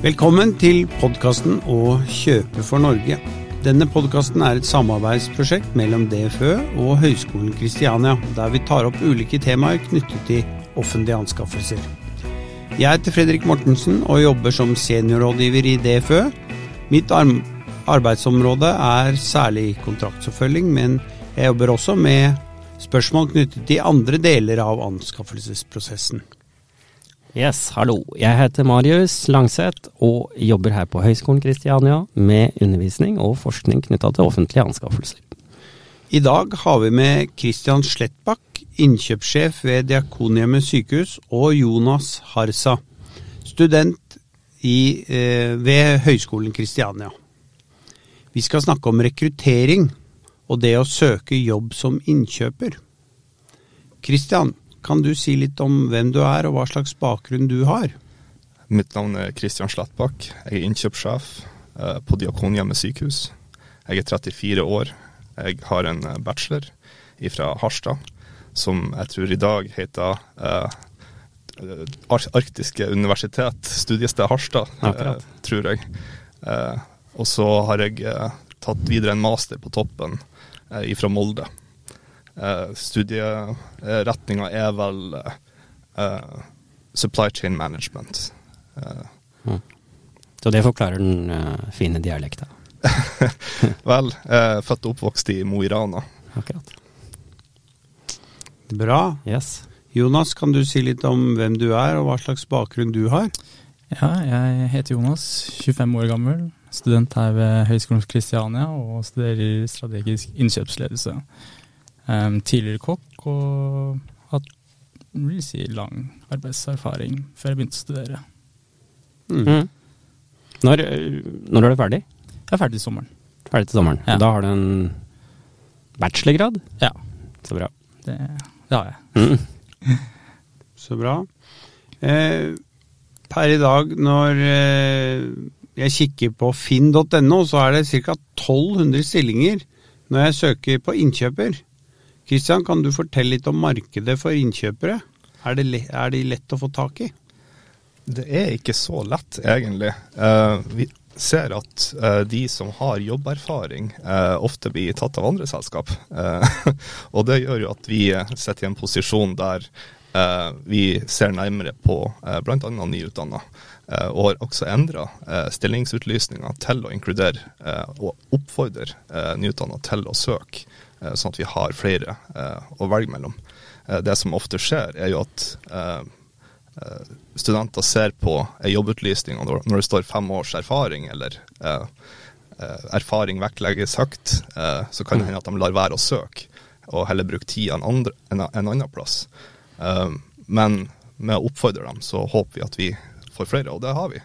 Velkommen til podkasten Å kjøpe for Norge. Denne podkasten er et samarbeidsprosjekt mellom DFØ og Høgskolen Kristiania, der vi tar opp ulike temaer knyttet til offentlige anskaffelser. Jeg heter Fredrik Mortensen og jobber som seniorrådgiver i DFØ. Mitt arbeidsområde er særlig kontraktsoppfølging, men jeg jobber også med spørsmål knyttet til andre deler av anskaffelsesprosessen. Yes, hallo. Jeg heter Marius Langseth og jobber her på Høgskolen Kristiania med undervisning og forskning knytta til offentlige anskaffelser. I dag har vi med Kristian Slettbakk, innkjøpssjef ved Diakonhjemmet sykehus, og Jonas Harsa, student i, eh, ved Høgskolen Kristiania. Vi skal snakke om rekruttering og det å søke jobb som innkjøper. Kristian, kan du si litt om hvem du er og hva slags bakgrunn du har? Mitt navn er Kristian Slettbakk. Jeg er innkjøpssjef eh, på Diakonhjemmet sykehus. Jeg er 34 år. Jeg har en eh, bachelor fra Harstad, som jeg tror i dag heter uh, Arktiske universitet, studiested Harstad, uh, tror jeg. Uh, og så har jeg tatt videre en master på toppen fra Molde. Uh, Studieretninga er vel uh, supply chain management. Mm. Så det forklarer den fine dialekta? vel, født og oppvokst i Mo i Rana. Akkurat. Bra. Yes. Jonas, kan du si litt om hvem du er, og hva slags bakgrunn du har? Ja, jeg heter Jonas, 25 år gammel, student her ved Høgskolen Kristiania og studerer strategisk innkjøpsledelse. Um, tidligere kokk og hatt vil si, lang arbeidserfaring før jeg begynte å studere. Mm. Mm. Når, når, er du ferdig? Jeg er ferdig til sommeren. Ferdig til sommeren. Ja. Da har du en bachelorgrad? Ja. Så bra. Det, det har jeg. Mm. Så bra. Eh, per i dag, når eh, jeg kikker på finn.no, så er det ca. 1200 stillinger når jeg søker på innkjøper. Kristian, kan du fortelle litt om markedet for innkjøpere? Er, det, er de lett å få tak i? Det er ikke så lett, egentlig. Uh, vi ser at uh, de som har jobberfaring, uh, ofte blir tatt av andre selskap. og det gjør jo at vi sitter i en posisjon der vi ser nærmere på uh, bl.a. nyutdanna, og har også endra stillingsutlysninga til å inkludere og oppfordre nyutdanna til å søke Eh, sånn at vi har flere eh, å velge mellom. Eh, det som ofte skjer, er jo at studenter ser på ei jobbutlysning, og når det står fem års erfaring, eller erfaring vektlegges høyt, så kan det hende at de lar være å søke, og heller bruke tida en, en annen plass. Men med å oppfordre dem, så håper vi at vi får flere, og det har vi.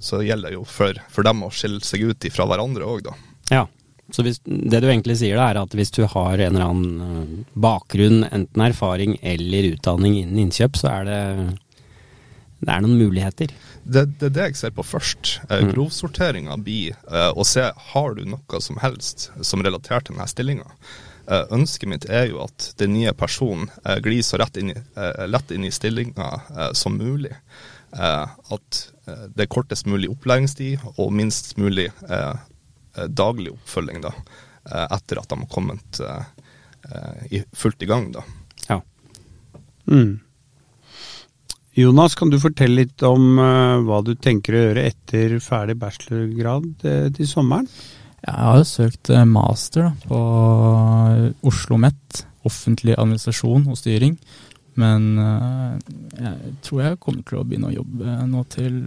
Så det gjelder jo for, for dem å skille seg ut fra hverandre òg, da. Ja. Så hvis, det du egentlig sier da, er at hvis du har en eller annen eh, bakgrunn, enten erfaring eller utdanning innen innkjøp, så er det, det er noen muligheter. Det, det er det jeg ser på først. Eh, mm. Grovsorteringa blir eh, å se har du noe som helst som relaterer til denne stillinga. Eh, ønsket mitt er jo at den nye personen eh, glir så inn i, eh, lett inn i stillinga som mulig. at det er kortest mulig opplæringstid og minst mulig Eh, daglig oppfølging da, eh, etter at de har kommet eh, fullt i gang. da. Ja. Mm. Jonas, kan du fortelle litt om hva du tenker å gjøre etter ferdig bachelorgrad til sommeren? Jeg har jo søkt master da, på Oslo OsloMet, offentlig administrasjon og styring. Men uh, jeg tror jeg kommer til å begynne å jobbe nå til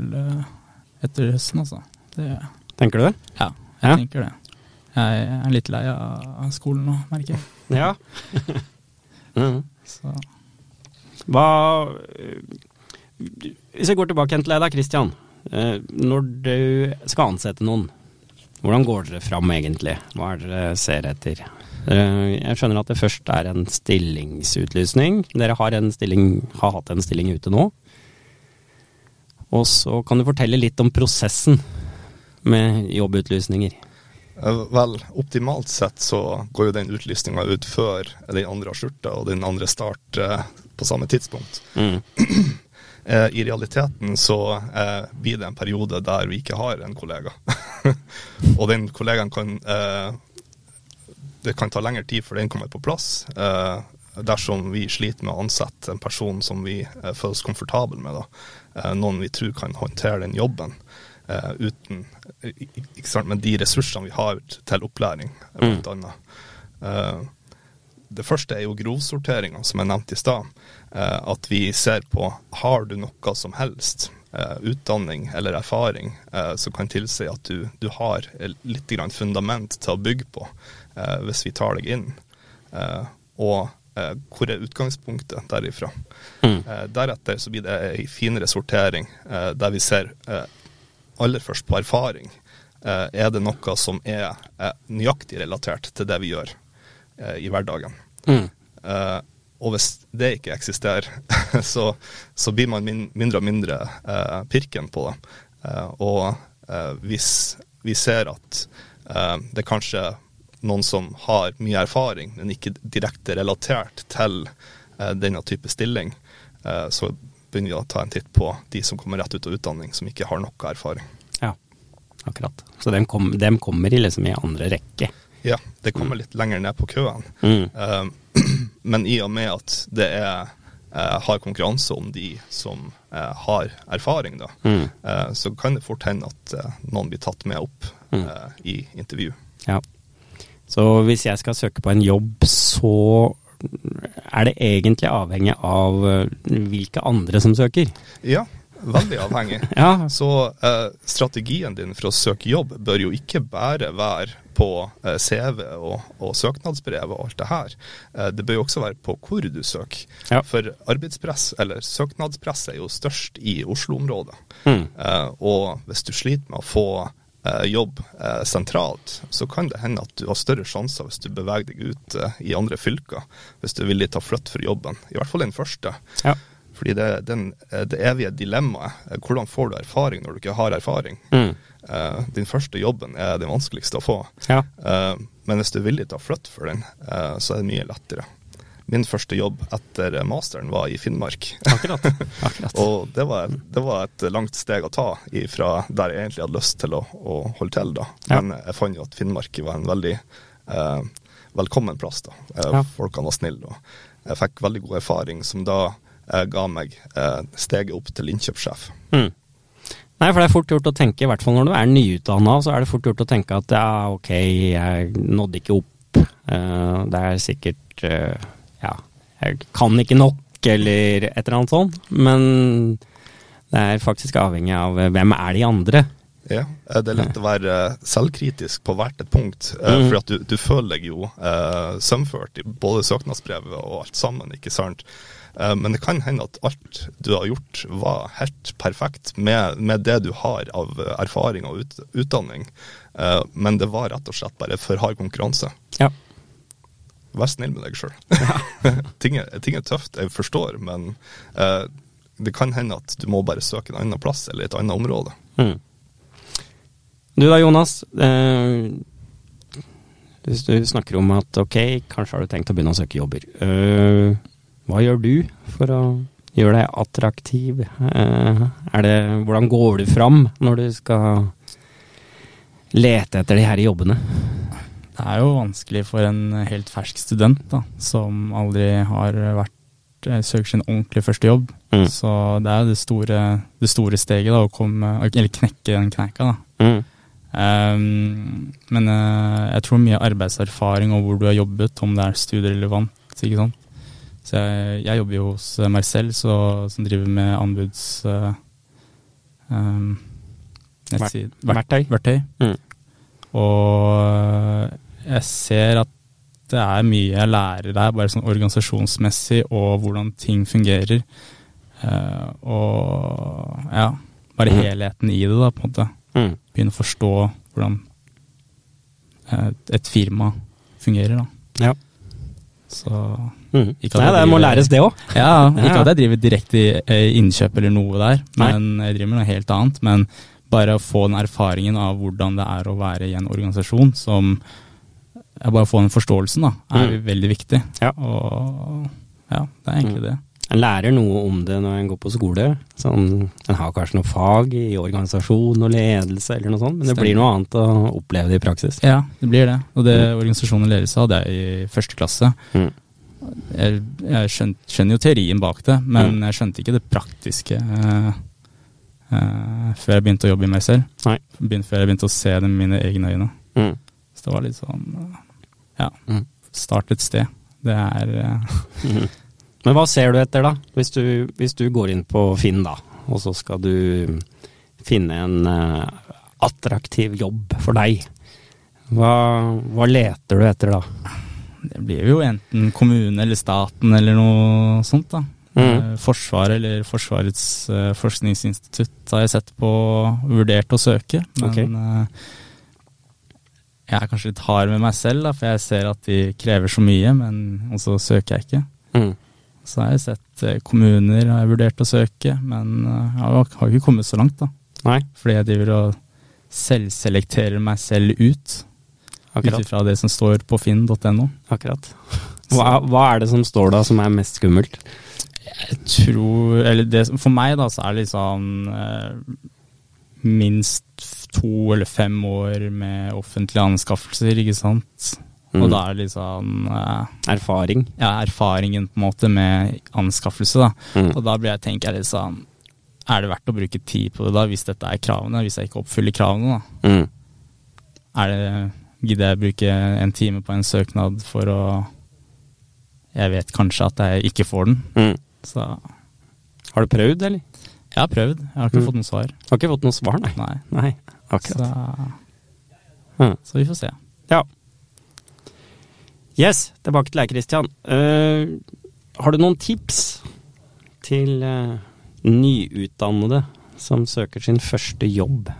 etter høsten, altså. Det, Tenker du det? Ja. Jeg ja. tenker det. Jeg er litt lei av skolen nå, merker jeg. Ja. mm. Hva Hvis jeg går tilbake til deg da, Christian. Eh, når du skal ansette noen, hvordan går dere fram egentlig? Hva er det dere ser etter? Eh, jeg skjønner at det først er en stillingsutlysning. Dere har, en stilling, har hatt en stilling ute nå. Og så kan du fortelle litt om prosessen med jobbutlysninger? Eh, vel, optimalt sett så går jo den utlysninga ut før den andre har skjorta og den andre starter eh, på samme tidspunkt. Mm. eh, i realiteten så blir det en periode der vi ikke har en kollega. og den kollegaen kan Det kan ta lengre tid før den kommer på plass. Dersom vi sliter med å ansette en person som vi føles komfortable med. Da. Noen vi tror kan håndtere den jobben uten ikke sant, Men de ressursene vi har til opplæring, blant mm. annet. Det første er jo grovsorteringa, som jeg nevnte i stad. Eh, at vi ser på har du noe som helst eh, utdanning eller erfaring eh, som kan tilsi at du, du har litt fundament til å bygge på hvis vi tar deg inn. og hvor er utgangspunktet derifra? Mm. deretter så blir det ei finere sortering der vi ser aller først på erfaring. er det noe som er nøyaktig relatert til det vi gjør i hverdagen? Mm. Og hvis det ikke eksisterer, så, så blir man min, mindre og mindre eh, pirken på det. Eh, og eh, hvis vi ser at eh, det er kanskje noen som har mye erfaring, men ikke direkte relatert til eh, denne type stilling, eh, så begynner vi å ta en titt på de som kommer rett ut av utdanning, som ikke har noe erfaring. Ja, akkurat. Så dem, kom, dem kommer i liksom i andre rekke? Ja, det kommer litt lenger ned på køen. Mm. Uh, men i og med at det er uh, har konkurranse om de som uh, har erfaring, da, mm. så kan det fort hende at noen blir tatt med opp mm. i intervju. Ja. Så hvis jeg skal søke på en jobb, så er det egentlig avhengig av hvilke andre som søker? Ja, veldig avhengig. ja. Så eh, strategien din for å søke jobb bør jo ikke bare være på eh, CV og, og, søknadsbrev og alt det her. Eh, det bør jo også være på hvor du søker. Ja. For arbeidspress, eller søknadspress, er jo størst i Oslo-området. Mm. Eh, og hvis du sliter med å få eh, jobb eh, sentralt, så kan det hende at du har større sjanser hvis du beveger deg ut i andre fylker. Hvis du er villig til å flytte for jobben. I hvert fall den første. Ja. Fordi det, den, det evige dilemmaet, hvordan får du erfaring når du ikke har erfaring? Mm. Uh, din første jobben er den vanskeligste å få. Ja. Uh, men hvis du er villig til å flytte for den, uh, så er det mye lettere. Min første jobb etter masteren var i Finnmark. Akkurat. Akkurat. og det var, det var, et langt steg å ta fra der jeg egentlig hadde lyst til å, å holde til. da. Men ja. jeg fant jo at Finnmark var en veldig velkommen plass. da. Ja. Folkene var snille. og Jeg fikk veldig god erfaring som da Eh, ga meg eh, steget opp til innkjøpssjef. Mm. Nei, for det er fort gjort å tenke, i hvert fall når du er nyutdanna, så er det fort gjort å tenke at ja, ok, jeg nådde ikke opp. Uh, det er sikkert uh, jeg kan ikke nok, eller et eller annet sånt. Men det er faktisk avhengig av hvem er de andre. Ja, det er lett å være selvkritisk på hvert et punkt. Mm. For at du, du føler deg jo eh, sømført i både søknadsbrevet og alt sammen, ikke sant. Eh, men det kan hende at alt du har gjort var helt perfekt med, med det du har av erfaring og ut, utdanning, eh, men det var rett og slett bare for hard konkurranse. Ja. Vær snill med deg sjøl. Ting, ting, er tøft, jeg forstår, men uh, det kan hende at du må bare søke en annen plass eller et annet område. Mm. Du da, Jonas. Eh, du snakker om at ok, kanskje har du tenkt å begynne å søke jobber. Uh, hva gjør du for å gjøre deg attraktiv? Eh, det, hvordan går du fram når du skal lete etter de her jobbene? Det er jo vanskelig for en helt fersk student da, som aldri har vært eh, søker sin ordentlige første jobb. Mm. Så det er det store, det store steget, da, å komme, eller knekke den kneika. da. Mm. Um, men uh, jeg tror mye arbeidserfaring og hvor du har jobbet, om det er studierelevant, ikke sant, så jeg, jeg, jobber jo hos Marcel, så, som driver med anbuds... Uh, um. Verktøy. Mm. Og jeg ser at det er mye jeg lærer der, bare sånn organisasjonsmessig, og hvordan ting fungerer. Uh, og ja, bare mm. helheten i det, da, på en måte. Mm. Begynne å forstå hvordan uh, et firma fungerer, da. Ja. Så mm. Nei, det må læres det òg. Ja, ikke at jeg driver direkte eh, innkjøp eller noe der, men Nei. jeg driver med noe helt annet. Men bare å få den erfaringen av hvordan det er å være i en organisasjon som Bare å få den forståelsen, da, er mm. veldig viktig. Ja. Og ja, det er egentlig mm. det. En lærer noe om det når en går på skole. Sånn, en har kanskje noe fag i organisasjon og ledelse eller noe sånt, men det Stemmer. blir noe annet å oppleve det i praksis. Ja, det blir det. Og det organisasjon og ledelse hadde jeg i første klasse. Mm. Jeg, jeg skjønner jo teorien bak det, men jeg skjønte ikke det praktiske eh, eh, før jeg begynte å jobbe i meg selv. Nei. Begynte, før jeg begynte å se det med mine egne øyne. Mm. Så det var litt sånn eh, Ja, Mm. start et sted. Det er eh, mm. Men hva ser du etter, da? Hvis du, hvis du går inn på Finn, da, og så skal du finne en uh, attraktiv jobb for deg. Hva, hva leter du etter da? Det blir jo enten kommune eller staten eller noe sånt, da. Mm. Eh, Forsvaret eller Forsvarets eh, forskningsinstitutt har jeg sett på og vurdert å søke, men Ok. eh, jeg er kanskje litt hard med meg selv, da, for jeg ser at de krever så mye, men også søker jeg ikke. Mm. Så har jeg sett kommuner har jeg vurdert å søke, men jeg har har ikke kommet så langt, da. Nei, Fordi jeg driver og selvselekterer meg selv ut, ut ifra det som står på finn.no. akkurat. Hva, hva er det som står da som er mest skummelt? Jeg tror Eller det, for meg, da, så er det liksom eh, minst to eller fem år med offentlige anskaffelser, ikke sant. Mm. Og da er det liksom eh, Erfaring. ja, erfaringen på en måte med anskaffelse, da. Mm. Og da blir jeg tenker jeg liksom Er det verdt å bruke tid på det da, hvis dette er kravene? Hvis jeg ikke oppfyller kravene, da. Mm. Er det Gidder jeg bruke en time på en søknad for å Jeg vet kanskje at jeg ikke får den, Mm. Så Har du prøvd, eller? jeg har prøvd. Jeg har ikke Mm. fått noe svar. Har ikke fått noe svar, nei. Nei. Nei, Så, akkurat. Mm. så vi får se. Ja. Yes, tilbake til deg, Christian. Uh, har du noen tips til uh, nyutdannede som søker sin første jobb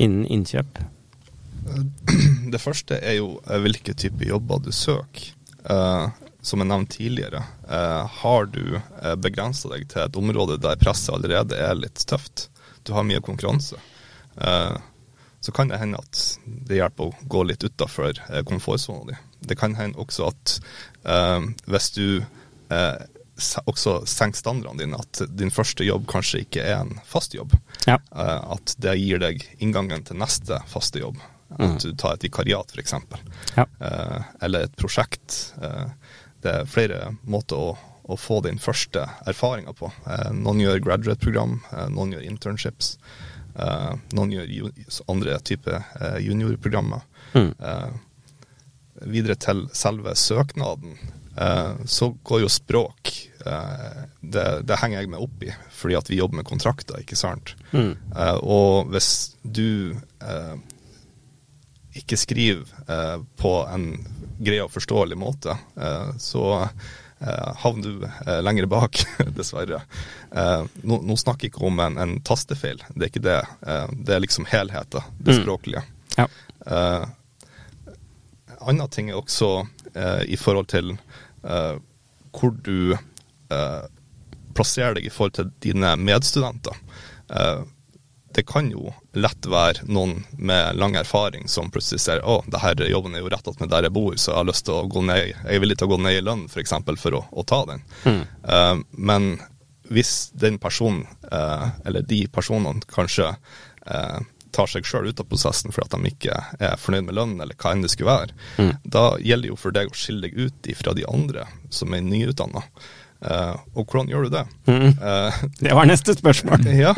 innen innkjøp? Det første er jo eh, hvilke type jobber du søker. Eh, som jeg nevnte tidligere, eh, har du uh, begrensa deg til et område der presset allerede er litt tøft, du har mye konkurranse, eh, så kan det hende at det hjelper å gå litt utafor komfortsona di. Det kan hende også at eh, hvis du eh, også senker standardene dine, at din første jobb kanskje ikke er en fast jobb. Ja. Eh, at det gir deg inngangen til neste faste jobb. Mm. At du tar et vikariat, f.eks. Ja. Eh, eller et prosjekt. Det er flere måter å, å få din første erfaringer på. Eh, noen gjør graduate-program, eh, noen gjør internships. eh, noen gjør andre typer juniorprogrammer. Mm. Eh, videre til selve søknaden, eh, så går jo språk eh, det, det henger jeg meg opp i, fordi at vi jobber med kontrakter, ikke sant. Mm. Eh, og hvis du eh, ikke skriver eh, på en grei og forståelig måte, eh, så eh, havner du eh, lenger bak, dessverre. Eh, nå, nå snakker jeg ikke om en, en tastefeil, det er ikke det. Det er liksom helheten, det Mm. språklige. Ja. Eh, annen ting er også i forhold til eh, hvor du eh, plasserer deg i forhold til dine medstudenter. Det kan jo lett være noen med lang erfaring som plutselig ser å, det her jobben er jo rett attmed der jeg bor, så jeg har lyst til å gå ned, jeg er villig til å gå ned i lønn f.eks. For, eksempel, for å, å ta den. Mm. Uh, men hvis den personen, uh, eller de personene, kanskje uh, tar seg sjøl ut av prosessen fordi de ikke er fornøyd med lønnen, eller hva enn det skulle være, Mm. da gjelder det jo for deg å skille deg ut ifra de andre som er nyutdanna. Uh, og hvordan gjør du det? Mm. Uh, Det var neste spørsmål. ja.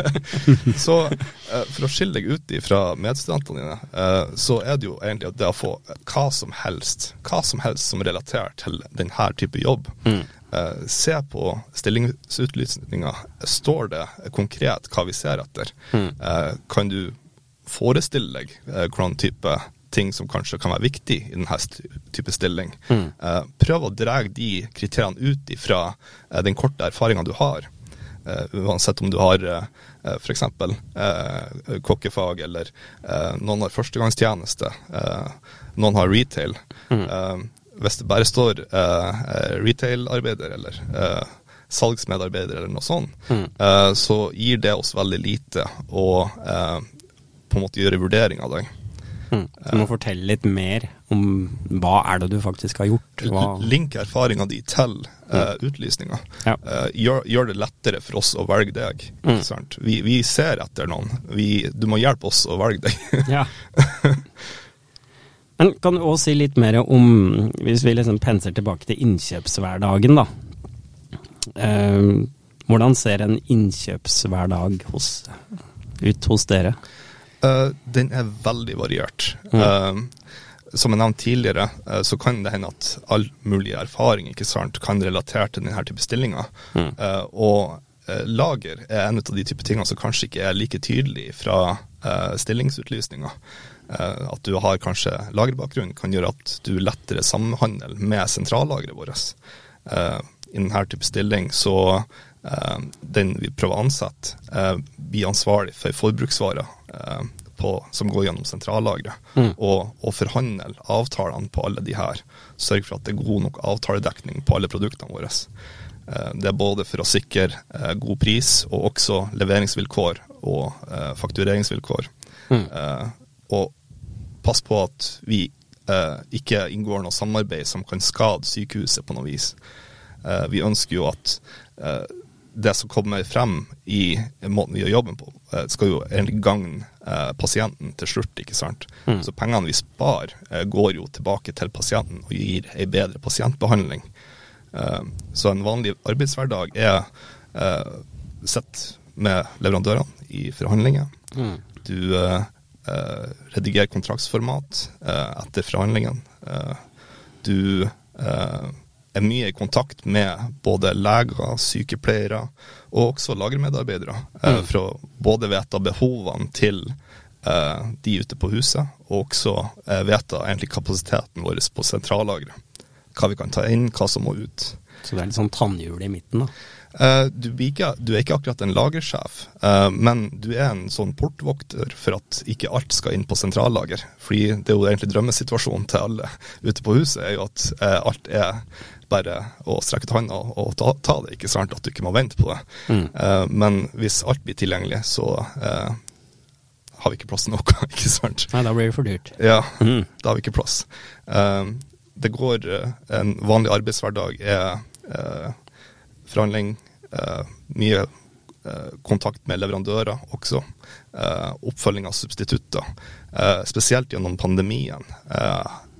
så uh, for å skille deg ut fra medstudentene dine, eh, så er det jo egentlig at det å få hva som helst, hva som helst som relaterer til denne type jobb. Mm. Eh, se på stillingsutlysninga. Står det konkret hva vi ser etter? Mm. Eh, kan du forestille deg eh, hvordan type ting som kanskje kan være viktig i denne type stilling? Mm. Eh, prøv å dra de kriteriene ut ifra eh, den korte erfaringa du har. Eh, uansett om du har uh, f.eks. Kokkefag, eller noen har førstegangstjeneste, noen har retail. Mm. Hvis det bare står retail-arbeider eller salgsmedarbeider eller noe sånt, Mm. så gir det oss veldig lite å på en måte gjøre vurdering av deg. Mm. Så du må fortelle litt mer om hva er det du faktisk har gjort? Hva... Link erfaringa di til uh, utlysninga. Ja. Uh, gjør, gjør, det lettere for oss å velge deg. Mm. Vi, vi, ser etter noen. Vi, du må hjelpe oss å velge deg. ja. Men kan du også si litt mer om, hvis vi liksom penser tilbake til innkjøpshverdagen, da. Uh, hvordan ser en innkjøpshverdag hos, ut hos dere? Uh, den er veldig variert. Mm. Uh, som jeg nevnte tidligere, uh, så kan det hende at all mulig erfaring ikke sant, kan relatere til denne type stillinger. Mm. og lager er en av de type tingene som kanskje ikke er like tydelig fra stillingsutlysninga. At du har kanskje lagerbakgrunn, kan gjøre at du lettere samhandler med sentrallageret vårt. I denne type stilling så den vi prøver å ansette, blir ansvarlig for forbruksvarer på, som går gjennom sentrallageret, mm. og, og forhandle avtalene på alle de her. Sørge for at det er god nok avtaledekning på alle produktene våre. Det er både for å sikre god pris og også leveringsvilkår og faktureringsvilkår. Mm. Og passe på at vi eh, ikke inngår noe samarbeid som kan skade sykehuset på noe vis. Eh, vi ønsker jo at eh, det som kommer frem i måten vi gjør jobben på, eh, skal jo egentlig gagne eh, pasienten til slutt. ikke sant? Mm. Så pengene vi sparer, eh, går jo tilbake til pasienten og gir ei bedre pasientbehandling. så en vanlig arbeidshverdag er sett med leverandørene i forhandlinger. Mm. Du redigerer redigere kontraktsformat etter forhandlingene. Du er mye i kontakt med både leger, sykepleiere og også lagermedarbeidere, mm. for å både vite behovene til de ute på huset, og også vite egentlig kapasiteten vår på sentrallageret. Hva vi kan ta inn, hva som må ut. Så det er litt sånn tannhjul i midten, da? Uh, du, ikke, du, er ikke akkurat en lagersjef, uh, men du er en sånn portvokter for at ikke alt skal inn på sentrallager. Fordi det er jo egentlig drømmesituasjonen til alle ute på huset, er jo at uh, alt er bare å strekke ut hånda og ta, ta, det, ikke sant? At du ikke må vente på det. Mm. men hvis alt blir tilgjengelig, så har vi ikke plass til noe, ikke sant? Nei, da blir det for dyrt. Ja, mm. da har vi ikke plass. det går En vanlig arbeidshverdag er forhandling, eh, mye eh, kontakt med leverandører også. Eh, oppfølging av substitutter. spesielt gjennom pandemien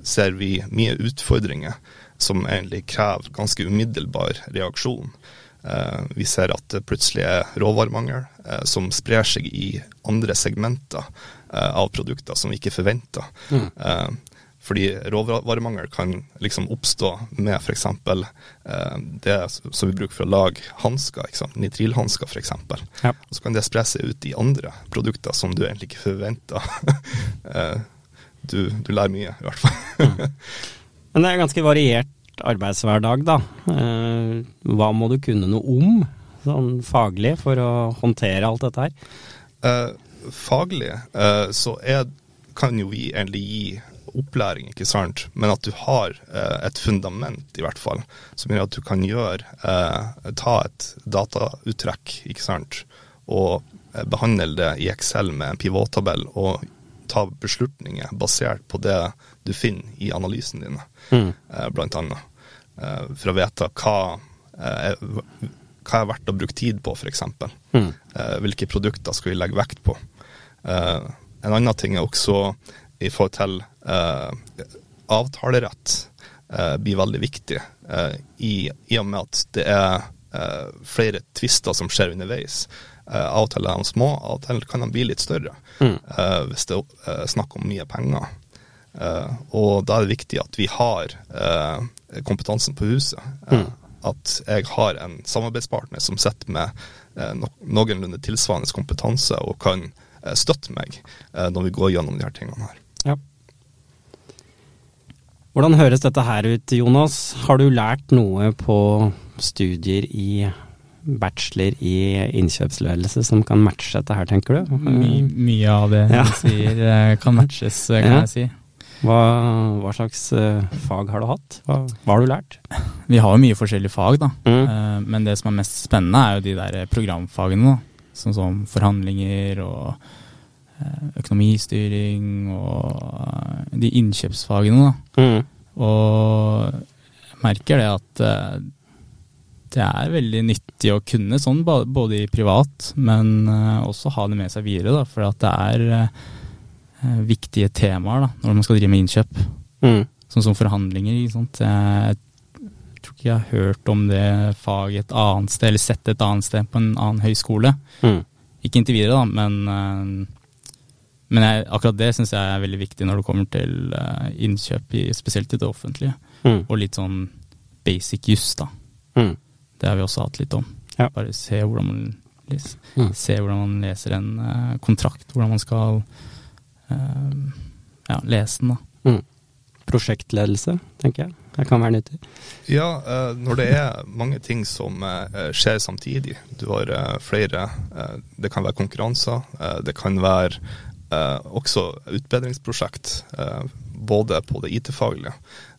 ser vi mye utfordringer som egentlig krever ganske umiddelbar reaksjon. vi ser at det plutselig er råvaremangel som sprer seg i andre segmenter av produkter som vi ikke forventer. Mm. Fordi råvaremangel kan liksom oppstå med f.eks. Eh, det som vi bruker for å lage hansker, nitrilhansker f.eks. Ja. Og så kan det spre seg ut i andre produkter som du egentlig ikke forventer. eh, du, du, lærer mye, i hvert fall. mm. Men det er ganske variert arbeidshverdag, da. Eh, hva må du kunne noe om, sånn faglig, for å håndtere alt dette her? Eh, faglig eh, så er, kan jo vi egentlig gi opplæring, ikke sant, men at du har eh, et fundament, i hvert fall, som gjør at du kan gjøre eh, Ta et datauttrekk, ikke sant, og eh, behandle det i Excel med en pivottabell, og ta beslutninger basert på det du finner i analysen dine, mm. Eh, blant annet. Eh, for å vite hva er, hva er verdt å bruke tid på, f.eks. Mm. hvilke produkter skal vi legge vekt på. en annen ting er også i forhold til avtalerett eh, blir veldig viktig, eh, i, i, og med at det er eh, flere tvister som skjer underveis. Eh, av og til er de små, av og til kan de bli litt større mm. Eh, hvis det er snakk om mye penger. og da er det viktig at vi har kompetansen på huset. Mm. At jeg har en samarbeidspartner som sitter med no noenlunde tilsvarende kompetanse og kan støtte meg når vi går gjennom de her tingene her. Ja. Hvordan høres dette her ut, Jonas? Har du lært noe på studier i bachelor i innkjøpsledelse som kan matche dette her, tenker du? My, mye av det ja. du sier eh, kan matches, eh, kan ja. jeg si. Hva, hva, slags uh, fag har du hatt? Hva, hva, har du lært? Vi har jo mye forskjellige fag, da. Mm. Uh, men det som er mest spennende, er jo de der programfagene. da. Sånn som forhandlinger og økonomistyring og eh, de innkjøpsfagene, da. Mm. Og jeg merker det at eh, det er veldig nyttig å kunne sånn, både i privat, men eh, også ha det med seg videre, da, for at det er eh, viktige temaer da, når man skal drive med innkjøp. Mm. Sånn som forhandlinger. Ikke sant? Jeg tror ikke jeg har hørt om det faget et annet sted, eller sett det et annet sted på en annen høyskole. Mm. Ikke inntil videre, da, men, eh, men jeg, akkurat det syns jeg er veldig viktig når det kommer til eh, innkjøp, i, spesielt i det offentlige. Mm. Og litt sånn basic juss, da. Mm. Det har vi også hatt litt om. Ja. Bare se hvordan man leser, Mm. se hvordan man leser en uh, kontrakt, hvordan man skal uh, ja, lese den, da. Mm. Prosjektledelse, tenker jeg. Det kan være nyttig. Ja, uh, når det er mange ting som skjer samtidig. Du har flere Det kan være konkurranser. det kan være også utbedringsprosjekt. eh, både på det IT-faglige,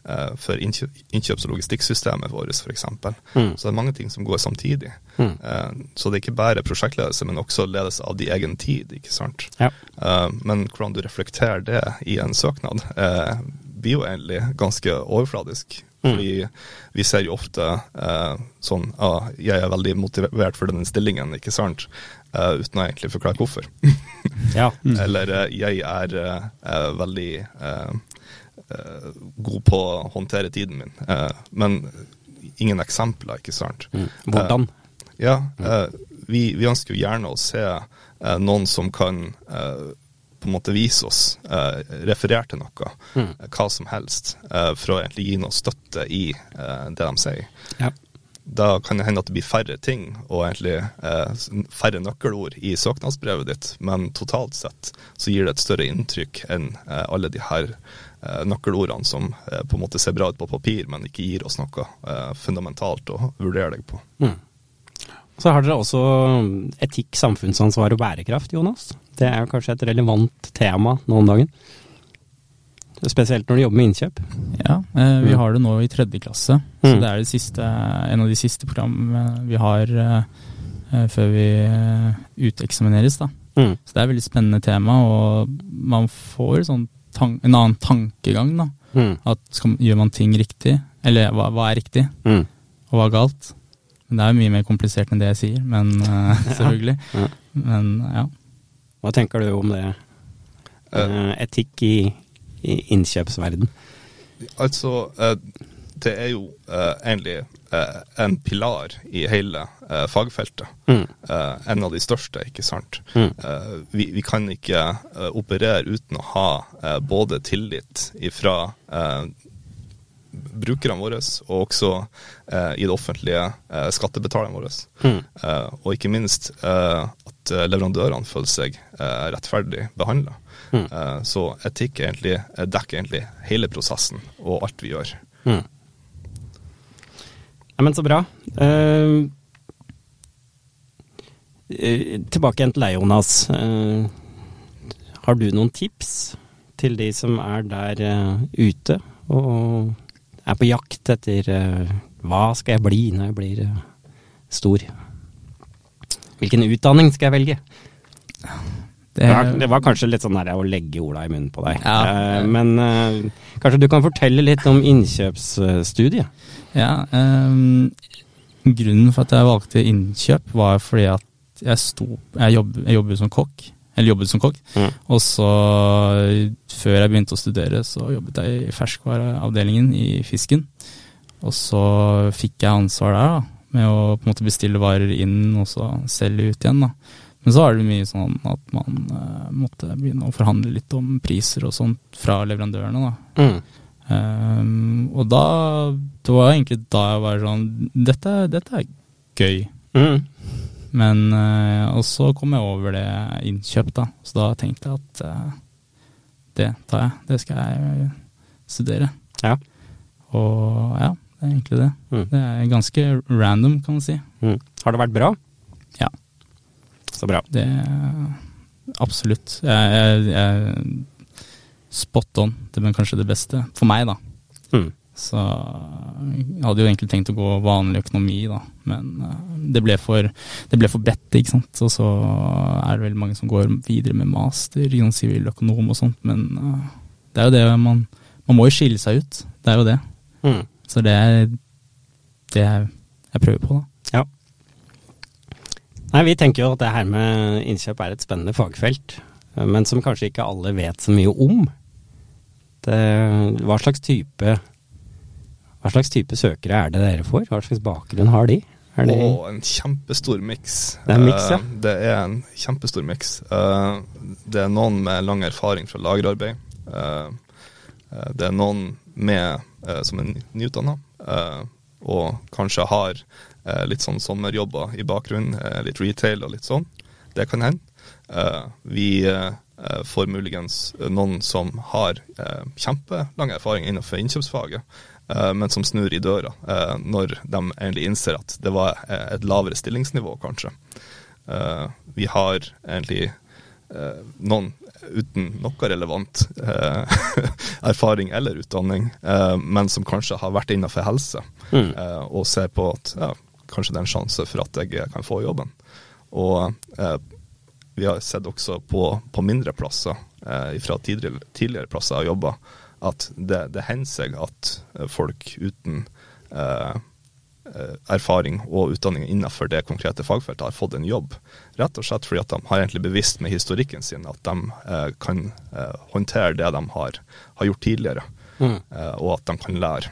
eh, for innkjøps- og logistikksystemet vårt f.eks. Mm. Så det er mange ting som går samtidig. Mm. Eh, så det er ikke bare prosjektledelse, men også ledelse av din egen tid. ikke sant? Ja. Eh, men hvordan du reflekterer det i en søknad, eh, blir jo egentlig ganske overfladisk. Mm. Fordi vi ser jo ofte eh, sånn ah, Jeg er veldig motivert for denne stillingen, ikke sant? Eh, uten å egentlig forklare hvorfor. Ja. Eller eh, jeg er eh, veldig eh, eh, god på å håndtere tiden min. Men ingen eksempler, ikke sant? Mm. Hvordan? Ja, vi, vi ønsker jo gjerne å se noen som kan på en måte vise oss, eh, referere til noe, Mm. eh, hva som helst, eh, for å egentlig gi noe støtte i eh, det de sier. Ja. Da kan det hende at det blir færre ting og egentlig eh, færre nøkkelord i søknadsbrevet ditt, men totalt sett så gir det et større inntrykk enn eh, alle de her nøkkelordene som på en måte ser bra ut på papir, men ikke gir oss noe fundamentalt å vurdere deg på. Mm. Så har dere også etikk, samfunnsansvar og bærekraft, Jonas. Det er jo kanskje et relevant tema nå om dagen. Spesielt når du jobber med innkjøp. Ja, eh, vi Mm. har det nå i tredje klasse, så Mm. det er det siste, en av de siste programmene vi har eh, eh, før vi eh, uteksamineres. da. Mm. Så det er et veldig spennende tema, og man får sånn en annen tankegang. da. Mm. At skal, Gjør man ting riktig? Eller hva, hva er riktig, Mm. og hva er galt? Men Det er jo mye mer komplisert enn det jeg sier, men eh, selvfølgelig. Ja. Men ja. Hva tenker du om det? Uh, etikk i, i innkjøpsverden. Altså, uh, det er jo uh, egentlig en pilar i hele fagfeltet. Mm. En av de største, ikke sant. Mm. Vi, vi kan ikke operere uten å ha både tillit ifra brukerne våre, og også eh, i det offentlige eh, skattebetalerne våre. Mm. Eh, og ikke minst eh, at eh, leverandørene føler seg eh, rettferdig behandla. Mm. Eh, så etikk egentlig, dekker egentlig hele prosessen og alt vi gjør. Mm. Ja, men så bra. Eh, tilbake igjen til deg, Jonas. Uh, har du noen tips til de som er der uh, ute og er på jakt etter hva skal jeg bli når jeg blir stor? Hvilken utdanning skal jeg velge? Det, Det var, det var kanskje litt sånn her å legge orda i munnen på deg. Ja. Eh, men eh, kanskje du kan fortelle litt om innkjøpsstudiet? Ja, ehm, grunnen for at jeg valgte innkjøp var fordi at jeg sto Jeg, jobb, jeg jobbet som kokk. Eller jobbet som kokk. Mm. Og så, før jeg begynte å studere, så jobbet jeg i ferskvareavdelingen i Fisken. Og så fikk jeg ansvar der, da, med å på en måte bestille varer inn og så selge ut igjen, da. Men så var det mye sånn at man uh, måtte begynne å forhandle litt om priser og sånt fra leverandørene, da. Mm. Um, og da Det var egentlig da jeg var sånn Dette, dette er gøy. Mm. Men uh, Og så kom jeg over det innkjøp, da. Så da tenkte jeg at uh, det tar jeg. Det skal jeg studere. Ja. Og ja, det er egentlig det. Mm. Det er ganske random, kan man si. Mm. Har det vært bra? Ja. Så bra. Det Absolutt. Jeg, jeg, jeg Spot on. Det er kanskje det beste. For meg, da. Mm. Så jeg hadde jo egentlig tenkt å gå vanlig økonomi, da. Men eh, det ble for, det ble for bredt, ikke sant. Og så er det veldig mange som går videre med master, siviløkonom og sånt. Men eh, det er jo det man Man må jo skille seg ut. Det er jo det. Mm. Så det er det jeg, jeg prøver på, da. Ja. Nei, vi tenker jo at det her med innkjøp er et spennende fagfelt, men som kanskje ikke alle vet så mye om. Det, hva slags type hva slags type søkere er det dere får? Hva slags bakgrunn har de? Er det Og en kjempestor miks. Det er ja. Eh, Det er en kjempestor miks. Eh, Det er noen med lang erfaring fra lagerarbeid. Eh, Det er noen med, som er ny- nyutdanna, eh, og kanskje har eh, litt sånn sommerjobber i bakgrunnen, eh, litt retail og litt sånn. Det kan hende. Eh, Vi eh, eh, får muligens noen som har eh, kjempelang erfaring innenfor innkjøpsfaget, eh, men som snur i døra eh, når de egentlig innser at det var eh, et lavere stillingsnivå, kanskje. Eh, Vi har egentlig eh, noen uten noe relevant eh, erfaring eller utdanning, eh, men som kanskje har vært innenfor helse, Mm. eh, og ser på at ja, kanskje det er en sjanse for at jeg kan få jobben. Og eh, vi har sett også på, på mindre plasser, eh, fra tidligere, tidligere plasser jeg har jobba, at det, det hender seg at eh, folk uten eh, eh, erfaring og utdanning innenfor det konkrete fagfeltet har fått en jobb. Rett og slett fordi at de har egentlig bevisst med historikken sin at de eh, kan eh, håndtere det de har, har gjort tidligere, Mm. eh, og at de kan lære.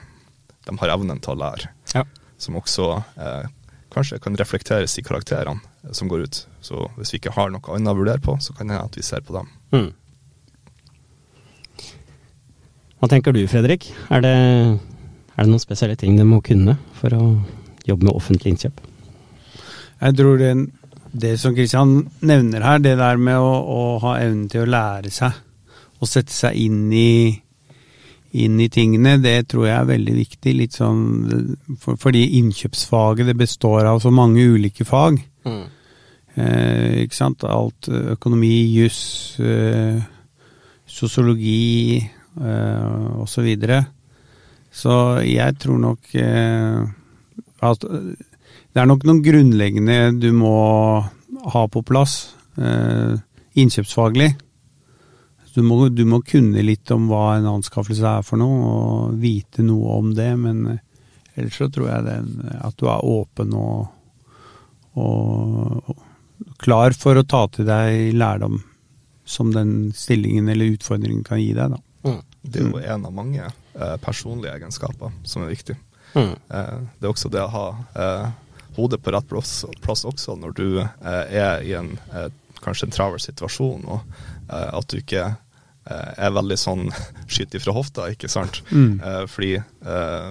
De har evnen til å lære, Ja. som også eh, kanskje kan reflekteres i karakterene eh, som går ut. Så hvis vi ikke har noe annet å vurdere på, så kan det hende at vi ser på dem. Mm. Hva tenker du, Fredrik? Er det, er det noen spesielle ting de må kunne for å jobbe med offentlig innkjøp? Jeg tror det, det som Kristian nevner her, det der med å, å ha evnen til å lære seg å sette seg inn i, inn i tingene, det tror jeg er veldig viktig. Litt sånn, for, fordi innkjøpsfaget det består av så mange ulike fag. Eh, ikke sant? Alt eh, økonomi, juss, eh, sosiologi eh, osv. Så, videre. Så jeg tror nok eh, at det er nok noen grunnleggende du må ha på plass eh, innkjøpsfaglig. Du må, du må kunne litt om hva en anskaffelse er for noe, og vite noe om det. Men eh, ellers så tror jeg det, at du er åpen og, og, og klar for å ta til deg lærdom som den stillingen eller utfordringen kan gi deg. da. Det er jo en av mange personlige egenskaper som er viktig. Mm. Eh, det er også det å ha eh, hodet på rett plass, plass også når du eh, er i en eh, kanskje en travel situasjon, og eh, at du ikke eh, er veldig sånn skyt ifra hofta, ikke sant. Eh, fordi eh,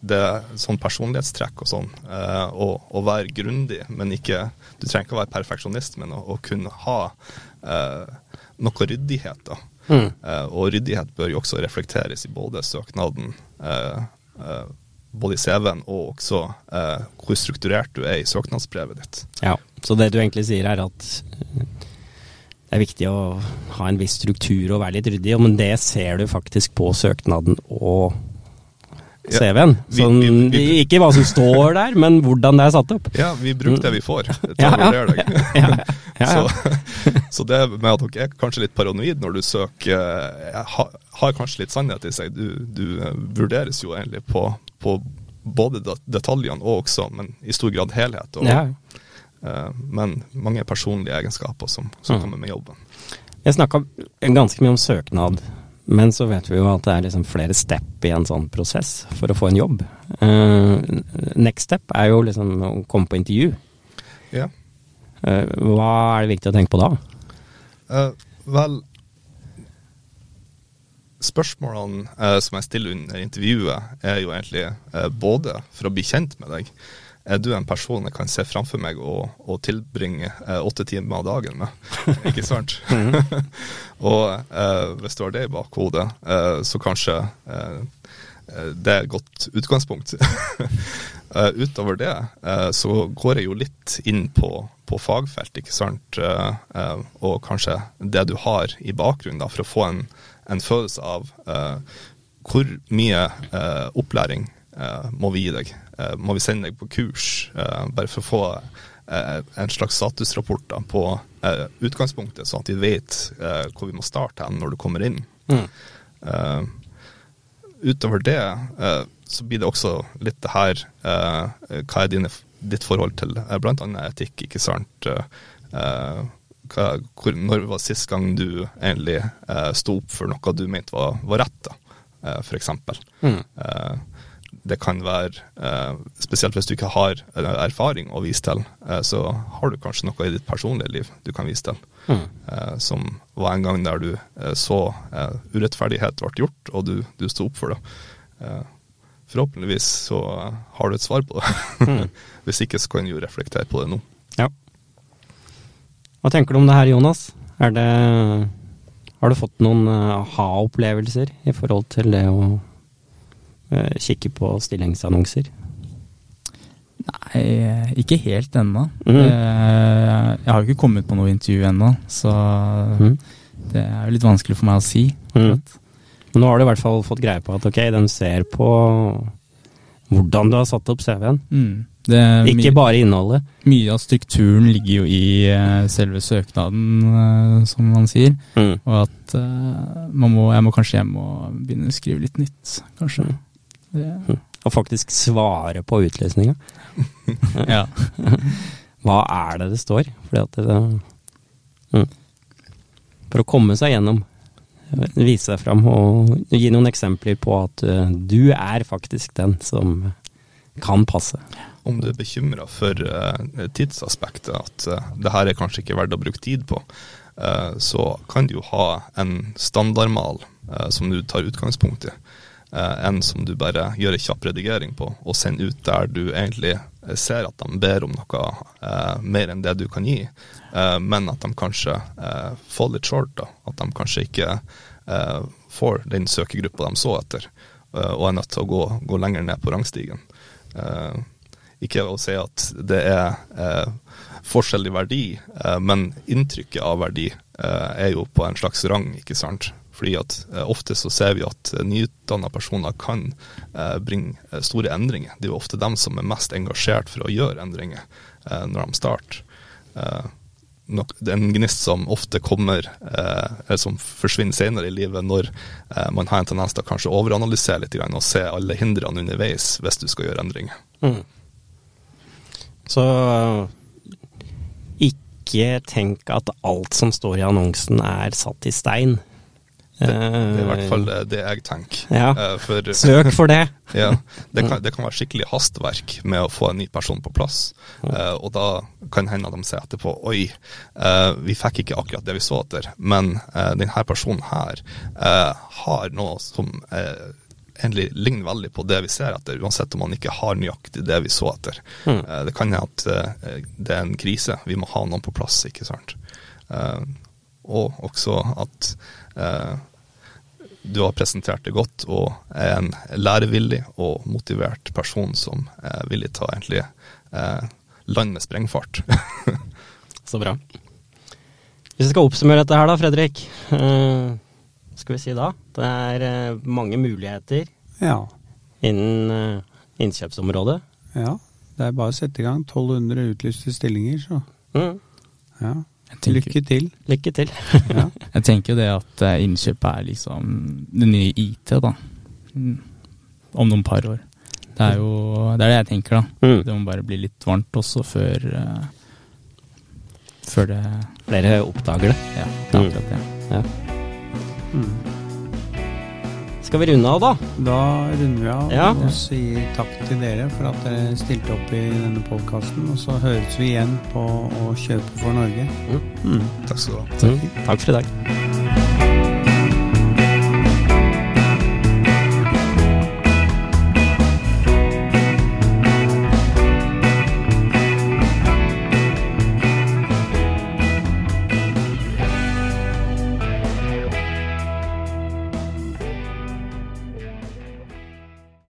det er sånn personlighetstrekk og sånn, eh, å, å være grundig, men ikke Du trenger ikke å være perfeksjonist, men å, å kunne ha eh, noe ryddighet, da. Mm. Og ryddighet bør jo også reflekteres i både søknaden, eh, eh, både i CV-en og også hvor strukturert du er i søknadsbrevet ditt. Ja, så det du egentlig sier er at det er viktig å ha en viss struktur og være litt ryddig, men det ser du faktisk på søknaden og CV-en. Sånn, ikke hva som står der, men hvordan det er satt opp. Ja, vi bruker det vi får til å vurdere deg. Så, så det med at dere er kanskje litt paranoid når du søker, eh, har, har kanskje litt sannhet i seg. Du, du eh, vurderes jo egentlig på, på både det- detaljene og også, men i stor grad helhet. Og, eh, men mange personlige egenskaper som, som Mm. kommer med jobben. Jeg snakka ganske mye om søknad, men så vet vi jo at det er liksom flere step i en sånn prosess for å få en jobb. Uh, next step er jo liksom å komme på intervju. Ja. Uh, hva er det viktig å tenke på da? Uh, vel Spørsmålene som jeg stiller under intervjuet, er jo egentlig både for å bli kjent med deg. Er du en person jeg kan se framfor meg og, og tilbringe eh, åtte timer av dagen med? Ikke sant? og eh, hvis du har det i bakhodet, eh, så kanskje eh, eh, det er et godt utgangspunkt. Eh, utover det eh, så går jeg jo litt inn på, på fagfelt, ikke sant, og kanskje det du har i bakgrunnen, da, for å få en, en følelse av eh, hvor mye eh, opplæring må vi gi deg? Eh, må vi sende deg på kurs, eh, bare for å få eh, en slags statusrapport på eh, utgangspunktet, sånn at vi vet eh, hvor vi må starte hen når du kommer inn. Mm. Eh, utover det eh, så blir det også litt det her eh, Hva er dine, ditt forhold til uh, bl.a. etikk, ikke sant? Eh, hva, hvor, når var sist gang du egentlig uh, sto opp for noe du mente var, var rett, da, uh, eksempel. Mm. Eh, det kan være, eh, spesielt hvis du ikke har eh, erfaring å vise til, eh, så har du kanskje noe i ditt personlige liv du kan vise til. Mm. Eh, som var en gang der du så urettferdighet ble gjort, og du, du sto opp for det. Eh, forhåpentligvis så har du et svar på det. Mm. Hvis ikke så kan du jo reflektere på det nå. Ja. Hva tenker du om det her, Jonas? Er det Har du fått noen aha-opplevelser i forhold til det å kikke på stillingsannonser? Nei, ikke helt ennå. Mhm. Eh, Jeg har jo ikke kommet på noe intervju ennå, så Mm. det er jo litt vanskelig for meg å si. Mm. Men nå har du i hvert fall fått greie på at ok, de ser på hvordan du har satt opp CV-en. Mm. Ikke mye, bare innholdet. mye av strukturen ligger jo i eh, selve søknaden, eh, som man sier. Mm. Og at eh, man må, jeg må kanskje hjem og begynne å skrive litt nytt, kanskje. Det, Og faktisk svare på utlysninga. ja. Hva er det det står? Fordi at det, mm. For å komme seg gjennom, vise seg fram og gi noen eksempler på at eh, du er faktisk den som kan passe. Om du er bekymra for uh, tidsaspektet, at uh, det her er kanskje ikke verdt å bruke tid på, uh, så kan du jo ha en standardmal som du tar utgangspunkt i. Eh, en som du bare gjør en kjapp redigering på, og sender ut der du egentlig eh, ser at de ber om noe eh, mer enn det du kan gi, eh, men at de kanskje eh, får litt short. da, At de kanskje ikke eh, får den søkegruppa de så etter, og er nødt til å gå, gå lenger ned på rangstigen. Ikke å si at det er forskjell i verdi, men inntrykket av verdi er jo på en slags rang, ikke sant. Fordi at eh, ofte så ser vi at eh, nyutdanna personer kan eh, bringe store endringer. Det er jo ofte dem som er mest engasjert for å gjøre endringer når de starter. Det er en gnist som ofte kommer, eller som forsvinner senere i livet når man har en tendens til å kanskje overanalysere litt og se alle hindrene underveis hvis du skal gjøre endringer. Mm. Så ikke tenk at alt som står i annonsen er satt i stein. Det, det er i hvert fall eh, det jeg tenker. Ja. Eh, for, Søk for det. ja, det, kan, det kan være skikkelig hastverk med å få en ny person på plass. Uh, og da kan hende at de sier etterpå oi, uh, vi fikk ikke akkurat det vi så etter, men uh, denne personen her eh, har noe som eh, egentlig ligner veldig på det vi ser etter, uansett om man ikke har nøyaktig det vi så etter. Mm. Eh, det kan hende at eh, det er en krise, vi må ha noen på plass, ikke sant. Eh, og også at eh, du har presentert det godt og er en lærevillig og motivert person som er villig til å egentlig land lande med sprengfart. Så bra. Hvis vi skal oppsummere dette her da, Fredrik. eh, skal vi si da? Det er eh, mange muligheter Ja. innen eh, innkjøpsområdet. ja. Det er bare å sette i gang 1200 utlyste stillinger, så Mm. ja. Lykke til. Lykke til. Ja. jeg tenker jo det at eh, innkjøp er liksom det nye IT, da. Mm. Om noen par år. Det er jo det, er det jeg tenker, da. Mm. Det må bare bli litt varmt også før eh, Før det Flere oppdager det. Ja, det er akkurat det. Ja. Mm. Skal vi runde av, da? Da runder vi av Ja. og sier takk til dere for at dere stilte opp i denne podkasten. Og så høres vi igjen på Å kjøpe for Norge. Mm. Mm. Takk skal du ha. Takk. Takk for i dag.